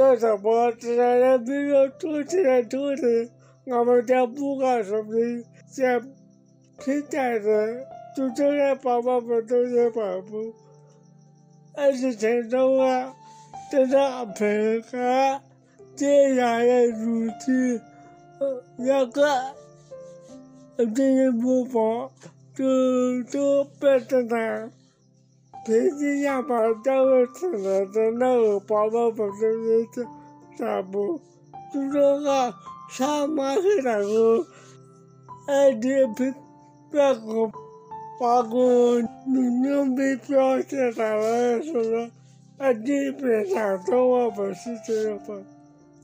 这个上表的，而且这个也的。真的是个不用说的，那条跑地比别都比老表很难点的，还很也不把的，嗯，真的谁都要看别人，谁不天天的，还在要保守本身，单场比谁说咋办？而且就别人正在看。这什么？自然人没有出钱的出的，我们家不干什么，先拼点子，就这样把我们都也保不。二十天中啊，这是平衡，接下来主题，两个，这一步跑，就就变成了。平时要把这个吃了的那个宝宝不是也是啥不？就这个上马是那个，二姐平那个把个牛牛皮表现出来是说，二姐平常做我不是这样吧？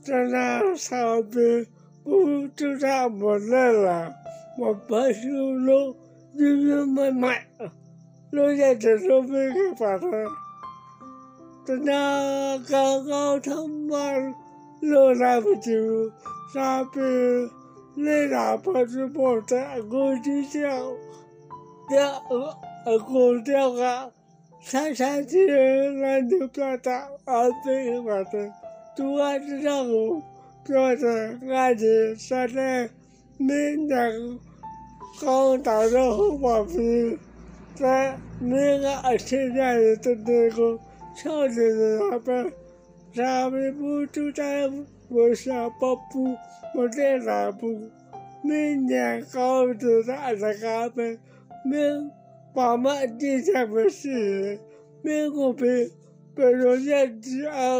在那上边我就差不来了？我把收入就是买买。留下这首歌给发他，等他刚刚他妈留来不及，傻逼累了跑去跑在公鸡叫，掉呃公掉啊，三三七篮球表达二倍发的，主要是让我表达俺的现在每年刚打的红包皮。在那个现在的那个小学的那边，咱们不就在我小跑步，我在那步，每年高中在那边，每爸妈底下不是，每个被被人家第二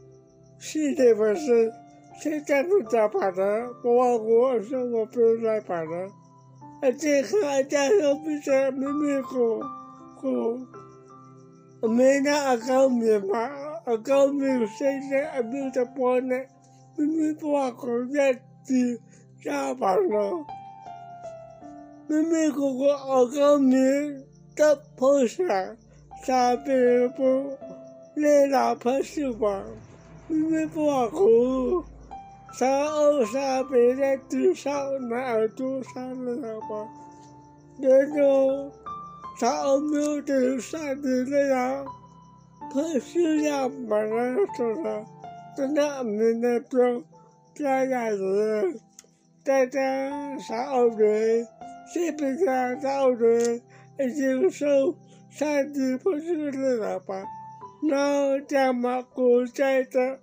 是啥包车都是啥欧巴嘛，这种人不上上的乱七八糟，这都，天天就玩。是的不是，现在不咋办的，我我是我不来办的，而且还加上不是没没过过，没那高明嘛，高明现在还没得办呢，没没办过日子咋办了？没没过过二高明的碰上，啥别不来哪怕是吧？你不好，三二三别在地上，那耳朵上了吧？那种三二没有地上的那样，可是要把那说了，真的没那种这样子，大家三二人，谁不想三二人，经受三地不是了吧？那怎么过在的？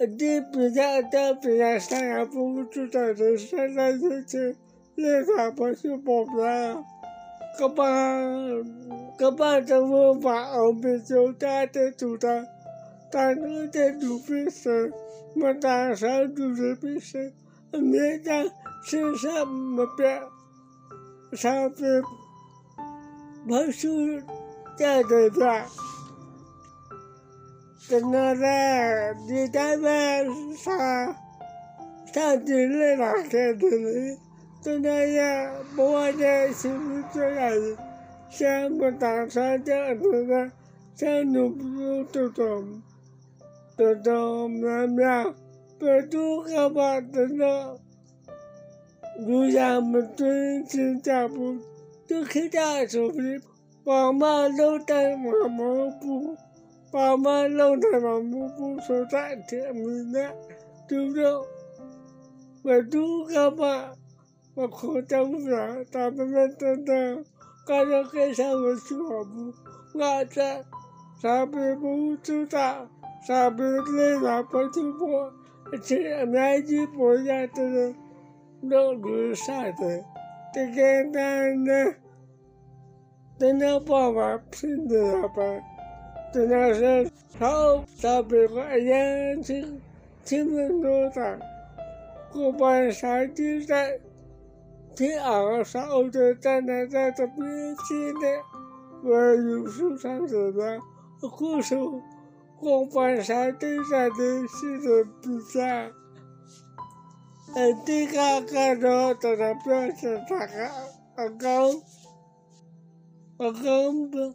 你比较的比较想要不知道的，现在就是那啥不是不了，各班各班政府把欧美九大的主张，当初的主笔是我当上主任笔是面向身上目标，上边把书带着的。等到在你在外上上进来了，看的嘞。就那样，不忘在心里做人，像不当上这样子的，像努不多多，多多妙妙，百度干嘛等等，如果我们尊亲家不，就看家手里，爸妈都在忙忙不，爸妈都在忙忙不，说在天门的，对不对？百度干嘛？我可真不了，他们们等等，刚刚给上我去跑步，我在上边不知道，上边累了不去跑，前面去跑下的人，老路上的，这个男的，等到爸爸拼的了吧，等到是上上边我眼睛，亲们多大，过半山地山。天二少的站在在这边前的，我有手上的呢，护手光板山顶上的写着比赛，呃，第个看着在那表示他个我刚我刚不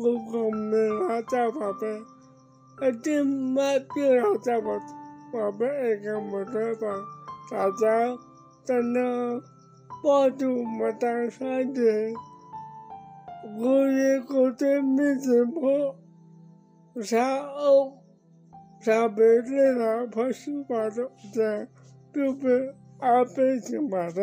妹妹我没干啥，妹妹也也现在，呃也对着傻逼，跑出去又怎么说的？那个，妹妹我我没拿在旁边，呃，这妈别让在我旁边一个摩托吧。大家在那抱住牡丹山的，我也觉得没怎么，上欧上辈子哪怕书法都在，都被二辈子把它